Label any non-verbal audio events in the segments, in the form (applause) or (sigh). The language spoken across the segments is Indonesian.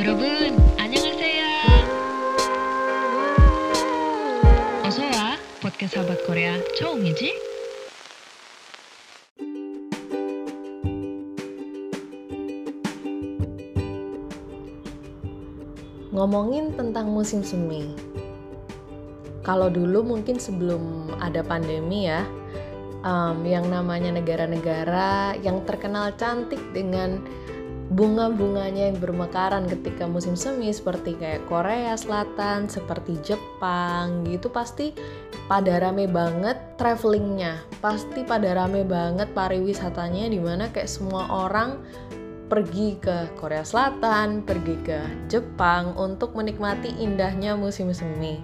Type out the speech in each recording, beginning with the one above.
여러분, 안녕하세요. 어서와 podcast 사habat Korea 처음이지? Ngomongin tentang musim semi. Kalau dulu mungkin sebelum ada pandemi ya, um, yang namanya negara-negara yang terkenal cantik dengan bunga-bunganya yang bermekaran ketika musim semi seperti kayak Korea Selatan, seperti Jepang gitu pasti pada rame banget travelingnya, pasti pada rame banget pariwisatanya di mana kayak semua orang pergi ke Korea Selatan, pergi ke Jepang untuk menikmati indahnya musim semi.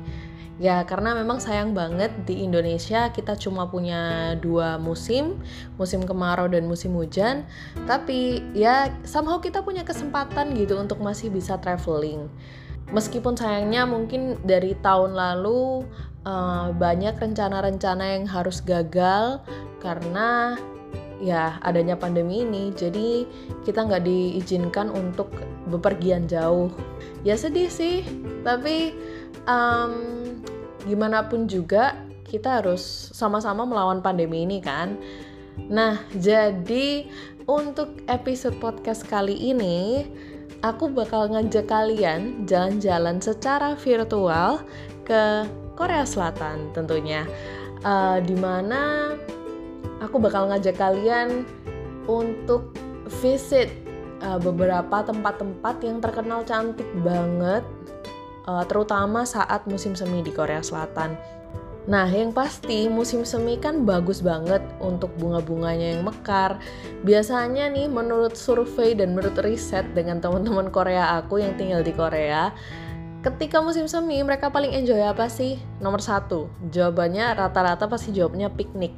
Ya karena memang sayang banget di Indonesia kita cuma punya dua musim, musim kemarau dan musim hujan. Tapi ya somehow kita punya kesempatan gitu untuk masih bisa traveling. Meskipun sayangnya mungkin dari tahun lalu uh, banyak rencana-rencana yang harus gagal karena ya adanya pandemi ini jadi kita nggak diizinkan untuk bepergian jauh ya sedih sih tapi um, gimana pun juga kita harus sama-sama melawan pandemi ini kan? Nah jadi untuk episode podcast kali ini aku bakal ngajak kalian jalan-jalan secara virtual ke Korea Selatan tentunya. Uh, di mana aku bakal ngajak kalian untuk visit uh, beberapa tempat-tempat yang terkenal cantik banget, terutama saat musim semi di Korea Selatan. Nah, yang pasti musim semi kan bagus banget untuk bunga-bunganya yang mekar. Biasanya nih menurut survei dan menurut riset dengan teman-teman Korea aku yang tinggal di Korea, ketika musim semi mereka paling enjoy apa sih? Nomor satu, jawabannya rata-rata pasti jawabnya piknik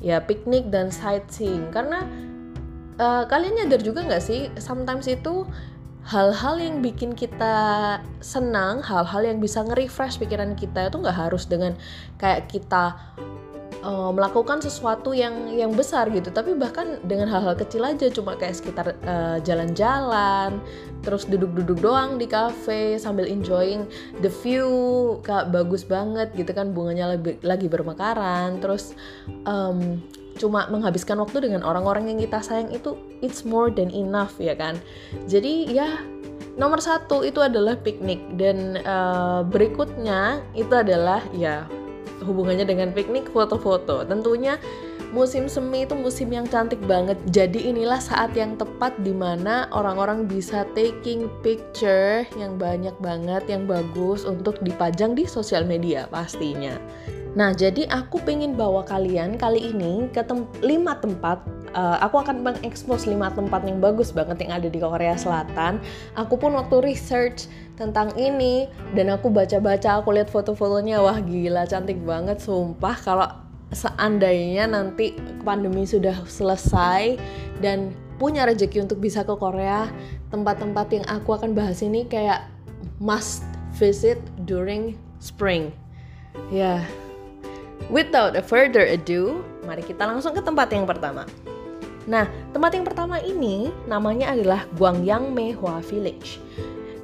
ya piknik dan sightseeing karena uh, kalian nyadar juga nggak sih sometimes itu hal-hal yang bikin kita senang hal-hal yang bisa nge-refresh pikiran kita itu nggak harus dengan kayak kita uh, melakukan sesuatu yang yang besar gitu. Tapi bahkan dengan hal-hal kecil aja cuma kayak sekitar jalan jalan-jalan terus duduk-duduk doang di cafe sambil enjoying the view kak bagus banget gitu kan bunganya lagi, lagi bermekaran terus um, cuma menghabiskan waktu dengan orang-orang yang kita sayang itu it's more than enough ya kan jadi ya nomor satu itu adalah piknik dan uh, berikutnya itu adalah ya hubungannya dengan piknik foto-foto tentunya musim semi itu musim yang cantik banget. Jadi inilah saat yang tepat di mana orang-orang bisa taking picture yang banyak banget, yang bagus untuk dipajang di sosial media pastinya. Nah, jadi aku pengen bawa kalian kali ini ke tem 5 tempat. Uh, aku akan mengekspos 5 tempat yang bagus banget yang ada di Korea Selatan. Aku pun waktu research tentang ini dan aku baca-baca, aku lihat foto-fotonya, wah gila cantik banget sumpah kalau seandainya nanti pandemi sudah selesai dan punya rezeki untuk bisa ke Korea, tempat-tempat yang aku akan bahas ini kayak must visit during spring. Ya, yeah. Without a further ado, mari kita langsung ke tempat yang pertama. Nah, tempat yang pertama ini namanya adalah Gwangyang Mehwa Village.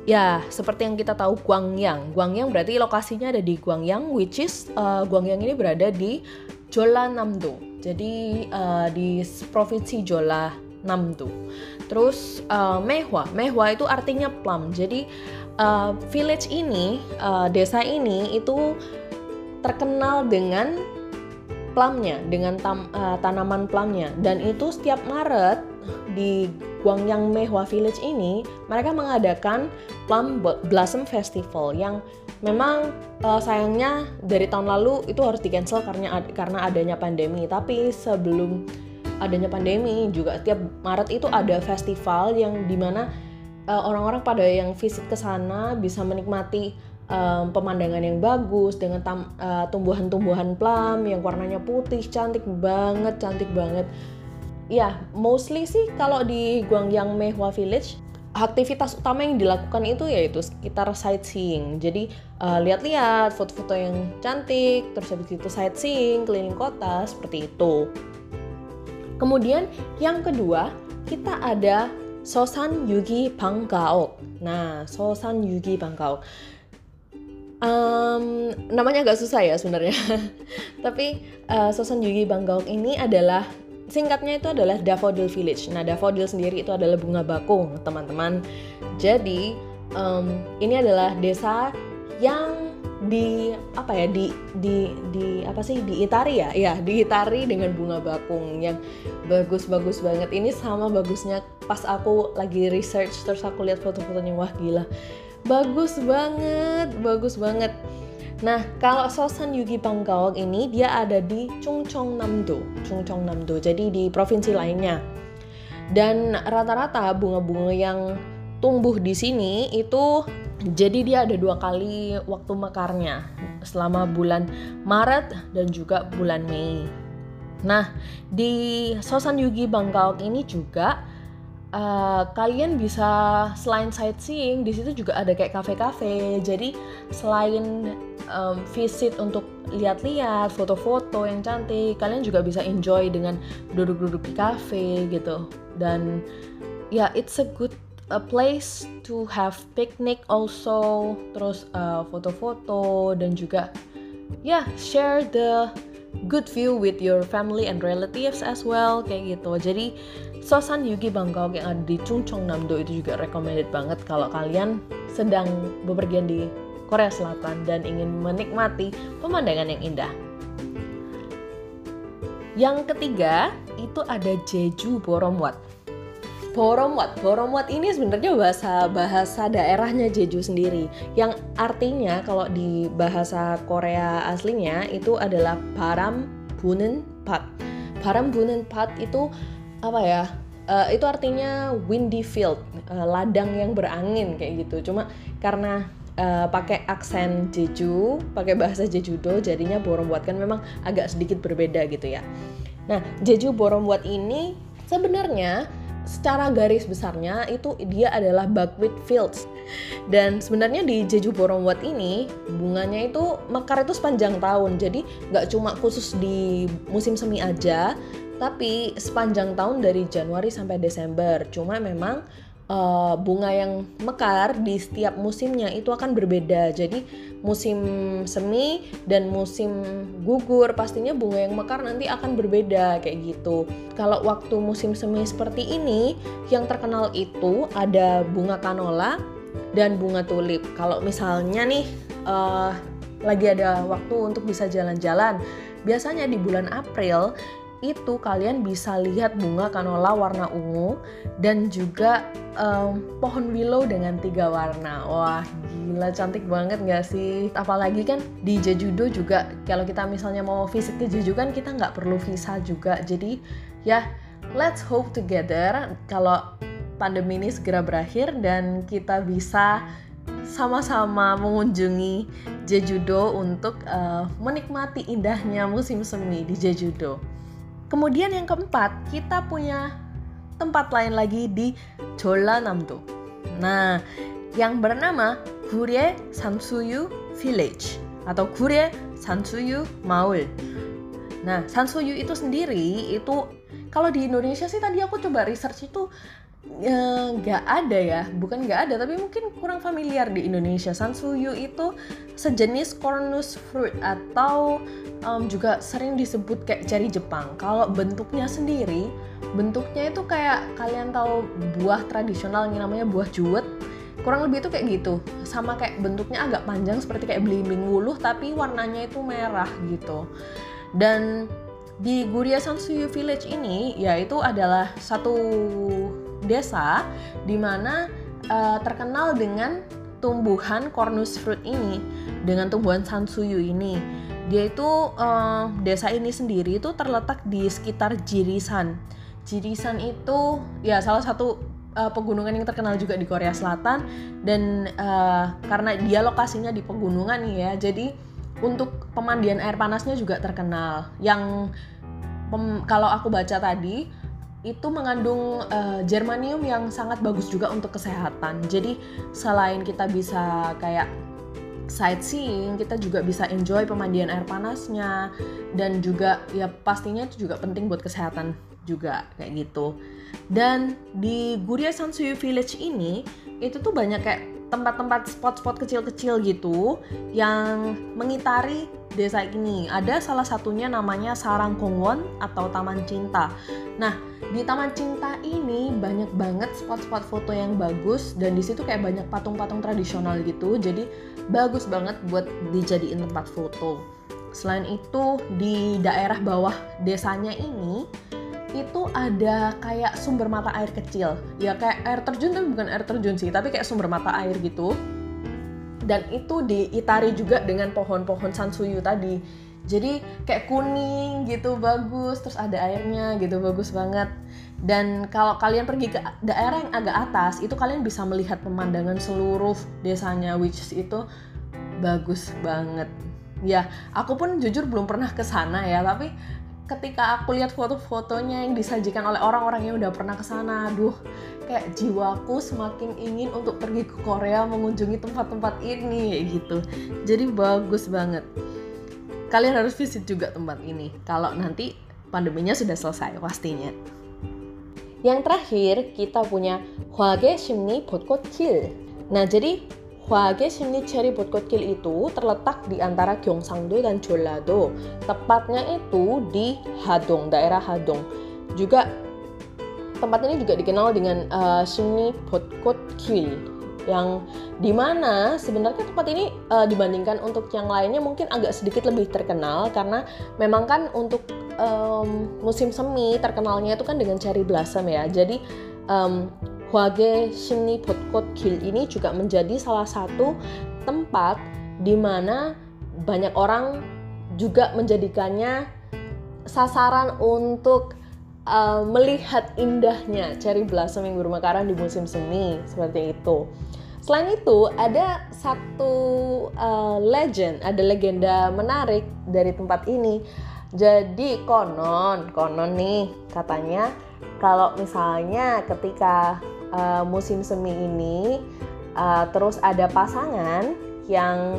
Ya, seperti yang kita tahu Gwangyang. Gwangyang berarti lokasinya ada di Gwangyang, which is uh, Gwangyang ini berada di Namdo. Jadi uh, di provinsi Namdo. Terus uh, Mehwa, Mehwa itu artinya plum. Jadi uh, village ini, uh, desa ini itu terkenal dengan plumnya, dengan tam, uh, tanaman plumnya. Dan itu setiap Maret di Gwangyang Mehwa Village ini mereka mengadakan Plum Blossom Festival yang memang uh, sayangnya dari tahun lalu itu harus di cancel karena karena adanya pandemi tapi sebelum adanya pandemi juga tiap Maret itu ada festival yang di mana uh, orang-orang pada yang visit ke sana bisa menikmati um, pemandangan yang bagus dengan uh, tumbuhan-tumbuhan plum yang warnanya putih cantik banget cantik banget ya mostly sih kalau di Gwangyang Mehwa Village aktivitas utama yang dilakukan itu yaitu sekitar sightseeing. Jadi uh, lihat-lihat foto-foto yang cantik, terus habis itu sightseeing keliling kota seperti itu. Kemudian yang kedua kita ada Sosan Yugi Banggaok. Nah, Sosan Yugi Banggaok. Um, namanya agak susah ya sebenarnya. (laughs) Tapi uh, Sosan Yugi Banggaok ini adalah singkatnya itu adalah Daffodil Village. Nah, daffodil sendiri itu adalah bunga bakung, teman-teman. Jadi, um, ini adalah desa yang di apa ya di di di apa sih di Itari ya ya di Itari dengan bunga bakung yang bagus-bagus banget ini sama bagusnya pas aku lagi research terus aku lihat foto-fotonya wah gila bagus banget bagus banget Nah, kalau Sosan Yugi Bangkaok ini dia ada di Chungcheong Namdo, Chungcheong Namdo. Jadi di provinsi lainnya. Dan rata-rata bunga-bunga yang tumbuh di sini itu jadi dia ada dua kali waktu mekarnya selama bulan Maret dan juga bulan Mei. Nah, di Sosan Yugi Bangkaok ini juga uh, kalian bisa selain sightseeing di situ juga ada kayak kafe-kafe. Jadi selain um, visit untuk lihat-lihat foto-foto yang cantik, kalian juga bisa enjoy dengan duduk-duduk di kafe gitu. Dan ya yeah, it's a good a place to have picnic also terus uh, foto-foto dan juga ya yeah, share the good view with your family and relatives as well kayak gitu jadi Sosan Yugi Bangkok yang ada di Chungcheong Namdo itu juga recommended banget kalau kalian sedang bepergian di Korea Selatan dan ingin menikmati pemandangan yang indah. Yang ketiga itu ada Jeju Boromwat. Boromwat. Boromwat ini sebenarnya bahasa bahasa daerahnya Jeju sendiri yang artinya kalau di bahasa Korea aslinya itu adalah Baram Bunen Pat. Baram Bunen Pat itu apa ya? Uh, itu artinya windy field, uh, ladang yang berangin kayak gitu. Cuma karena uh, pakai aksen Jeju, pakai bahasa Jejudo, jadinya Boromwat kan memang agak sedikit berbeda gitu ya. Nah, Jeju Boromwat ini sebenarnya secara garis besarnya itu dia adalah buckwheat fields. Dan sebenarnya di Jeju Boromwat ini bunganya itu mekar itu sepanjang tahun. Jadi nggak cuma khusus di musim semi aja, tapi sepanjang tahun dari Januari sampai Desember. Cuma memang uh, bunga yang mekar di setiap musimnya itu akan berbeda. Jadi musim semi dan musim gugur pastinya bunga yang mekar nanti akan berbeda kayak gitu. Kalau waktu musim semi seperti ini yang terkenal itu ada bunga kanola dan bunga tulip. Kalau misalnya nih uh, lagi ada waktu untuk bisa jalan-jalan, biasanya di bulan April itu kalian bisa lihat bunga kanola warna ungu dan juga um, pohon willow dengan tiga warna. Wah gila cantik banget gak sih? Apalagi kan di Jejudo juga kalau kita misalnya mau visit ke Jeju kan kita nggak perlu visa juga. Jadi ya let's hope together kalau pandemi ini segera berakhir dan kita bisa sama-sama mengunjungi Jejudo untuk uh, menikmati indahnya musim semi di Jejudo. Kemudian yang keempat, kita punya tempat lain lagi di Namdo. Nah, yang bernama Gurye Sansuyu Village atau Gurye Sansuyu Maul. Nah, Sansuyu itu sendiri itu kalau di Indonesia sih tadi aku coba research itu nggak ada ya bukan nggak ada tapi mungkin kurang familiar di Indonesia. Sansuyu itu sejenis cornus fruit atau um, juga sering disebut kayak ceri Jepang. Kalau bentuknya sendiri bentuknya itu kayak kalian tahu buah tradisional yang namanya buah juwet? Kurang lebih itu kayak gitu. Sama kayak bentuknya agak panjang seperti kayak belimbing wuluh tapi warnanya itu merah gitu. Dan di Guria Sansuyu Village ini yaitu adalah satu desa di mana uh, terkenal dengan tumbuhan cornus fruit ini dengan tumbuhan sansuyu ini. Dia itu uh, desa ini sendiri itu terletak di sekitar Jirisan. Jirisan itu ya salah satu uh, pegunungan yang terkenal juga di Korea Selatan dan uh, karena dia lokasinya di pegunungan ya jadi untuk pemandian air panasnya juga terkenal. Yang pem, kalau aku baca tadi itu mengandung uh, germanium yang sangat bagus juga untuk kesehatan. Jadi selain kita bisa kayak sightseeing, kita juga bisa enjoy pemandian air panasnya dan juga ya pastinya itu juga penting buat kesehatan juga kayak gitu. Dan di Guria Sansuyu Village ini itu tuh banyak kayak tempat-tempat spot-spot kecil-kecil gitu yang mengitari desa ini. Ada salah satunya namanya Sarang Kongwon atau Taman Cinta. Nah, di Taman Cinta ini banyak banget spot-spot foto yang bagus dan di situ kayak banyak patung-patung tradisional gitu. Jadi bagus banget buat dijadiin tempat foto. Selain itu di daerah bawah desanya ini itu ada kayak sumber mata air kecil. Ya kayak air terjun tapi bukan air terjun sih tapi kayak sumber mata air gitu. Dan itu diitari juga dengan pohon-pohon sansuyu tadi. Jadi kayak kuning gitu bagus. Terus ada airnya gitu bagus banget. Dan kalau kalian pergi ke daerah yang agak atas itu kalian bisa melihat pemandangan seluruh desanya which is itu bagus banget. Ya aku pun jujur belum pernah ke sana ya tapi ketika aku lihat foto-fotonya yang disajikan oleh orang-orang yang udah pernah ke sana, aduh, kayak jiwaku semakin ingin untuk pergi ke Korea mengunjungi tempat-tempat ini gitu. Jadi bagus banget. Kalian harus visit juga tempat ini kalau nanti pandeminya sudah selesai pastinya. Yang terakhir kita punya Hwage Shimni Hill. Nah, jadi Hwage Shimni Cherry Botkotgil itu terletak di antara Gyeongsangdo dan Jeollado. Tepatnya itu di Hadong, daerah Hadong. Juga tempat ini juga dikenal dengan uh, Shimni Botkotgil yang di mana sebenarnya tempat ini uh, dibandingkan untuk yang lainnya mungkin agak sedikit lebih terkenal karena memang kan untuk um, musim semi terkenalnya itu kan dengan cherry blossom ya jadi um, Hwage Shimni Botkot Gil ini juga menjadi salah satu tempat di mana banyak orang juga menjadikannya sasaran untuk uh, melihat indahnya cherry blossom yang bermekaran di musim semi seperti itu. Selain itu ada satu uh, legend, ada legenda menarik dari tempat ini. Jadi konon, konon nih katanya kalau misalnya ketika uh, musim semi ini uh, terus ada pasangan yang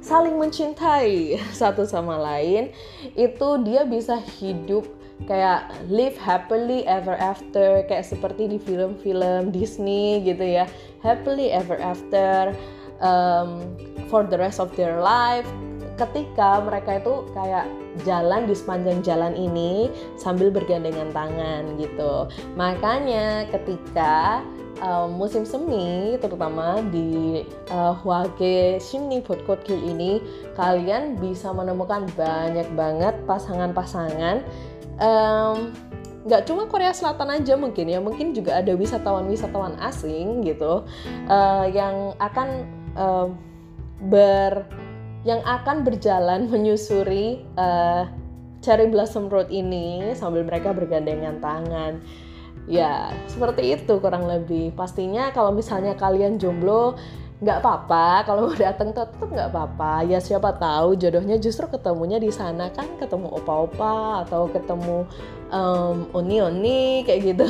saling mencintai (laughs) satu sama lain itu dia bisa hidup kayak live happily ever after kayak seperti di film-film Disney gitu ya. Happily ever after um, for the rest of their life ketika mereka itu kayak jalan di sepanjang jalan ini sambil bergandengan tangan gitu. Makanya ketika uh, musim semi terutama di uh, Hwage Shimni Botkot Gil ini kalian bisa menemukan banyak banget pasangan-pasangan um, nggak cuma Korea Selatan aja mungkin ya mungkin juga ada wisatawan-wisatawan asing gitu uh, yang akan uh, ber yang akan berjalan (laughs) menyusuri uh, Cherry Blossom Road ini sambil mereka bergandengan tangan. Ya, seperti itu kurang lebih. Pastinya kalau misalnya kalian jomblo, nggak apa-apa. Kalau mau datang tetap nggak apa-apa. Ya siapa tahu jodohnya justru ketemunya di sana kan, ketemu opa-opa atau ketemu um, oni-oni kayak gitu.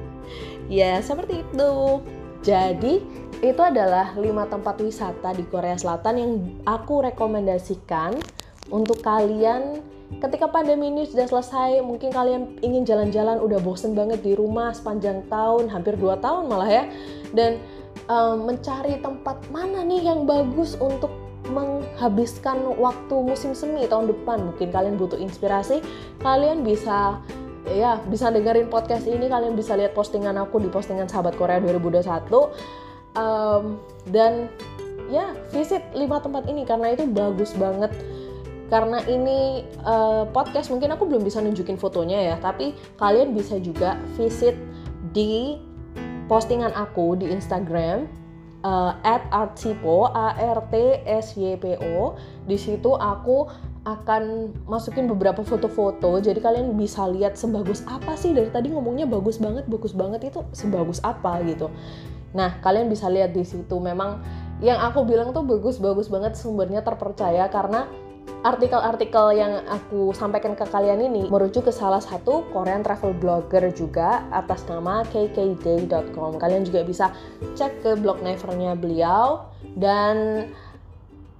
(laughs) ya seperti itu. Jadi itu adalah lima tempat wisata di Korea Selatan yang aku rekomendasikan untuk kalian. Ketika pandemi ini sudah selesai mungkin kalian ingin jalan-jalan udah bosen banget di rumah sepanjang tahun hampir 2 tahun malah ya. Dan um, mencari tempat mana nih yang bagus untuk menghabiskan waktu musim semi tahun depan. Mungkin kalian butuh inspirasi kalian bisa ya bisa dengerin podcast ini kalian bisa lihat postingan aku di postingan sahabat Korea 2021 um, dan ya visit lima tempat ini karena itu bagus banget. Karena ini uh, podcast mungkin aku belum bisa nunjukin fotonya ya tapi kalian bisa juga visit di postingan aku di Instagram uh, at a r t s y p o. Di situ aku akan masukin beberapa foto-foto jadi kalian bisa lihat sebagus apa sih. Dari tadi ngomongnya bagus banget bagus banget itu sebagus apa gitu Nah, kalian bisa lihat di situ memang yang aku bilang tuh bagus-bagus banget sumbernya terpercaya karena artikel-artikel yang aku sampaikan ke kalian ini merujuk ke salah satu Korean travel blogger juga atas nama kkday.com. Kalian juga bisa cek ke blog nevernya beliau dan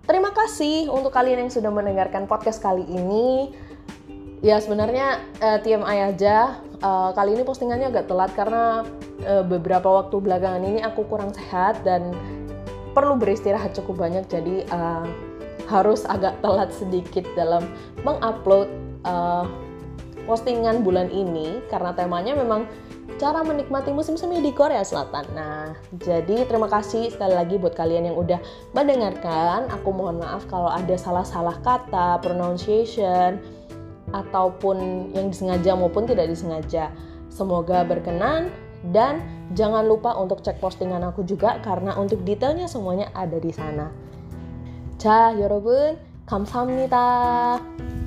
terima kasih untuk kalian yang sudah mendengarkan podcast kali ini. Ya sebenarnya eh, TMI aja. Uh, kali ini postingannya agak telat karena uh, beberapa waktu belakangan ini aku kurang sehat dan perlu beristirahat cukup banyak. Jadi uh, harus agak telat sedikit dalam mengupload uh, postingan bulan ini karena temanya memang cara menikmati musim semi di Korea Selatan. Nah, jadi terima kasih sekali lagi buat kalian yang udah mendengarkan. Aku mohon maaf kalau ada salah-salah kata, pronunciation, ataupun yang disengaja maupun tidak disengaja. Semoga berkenan dan jangan lupa untuk cek postingan aku juga karena untuk detailnya semuanya ada di sana. 자, 여러분, 감사합니다.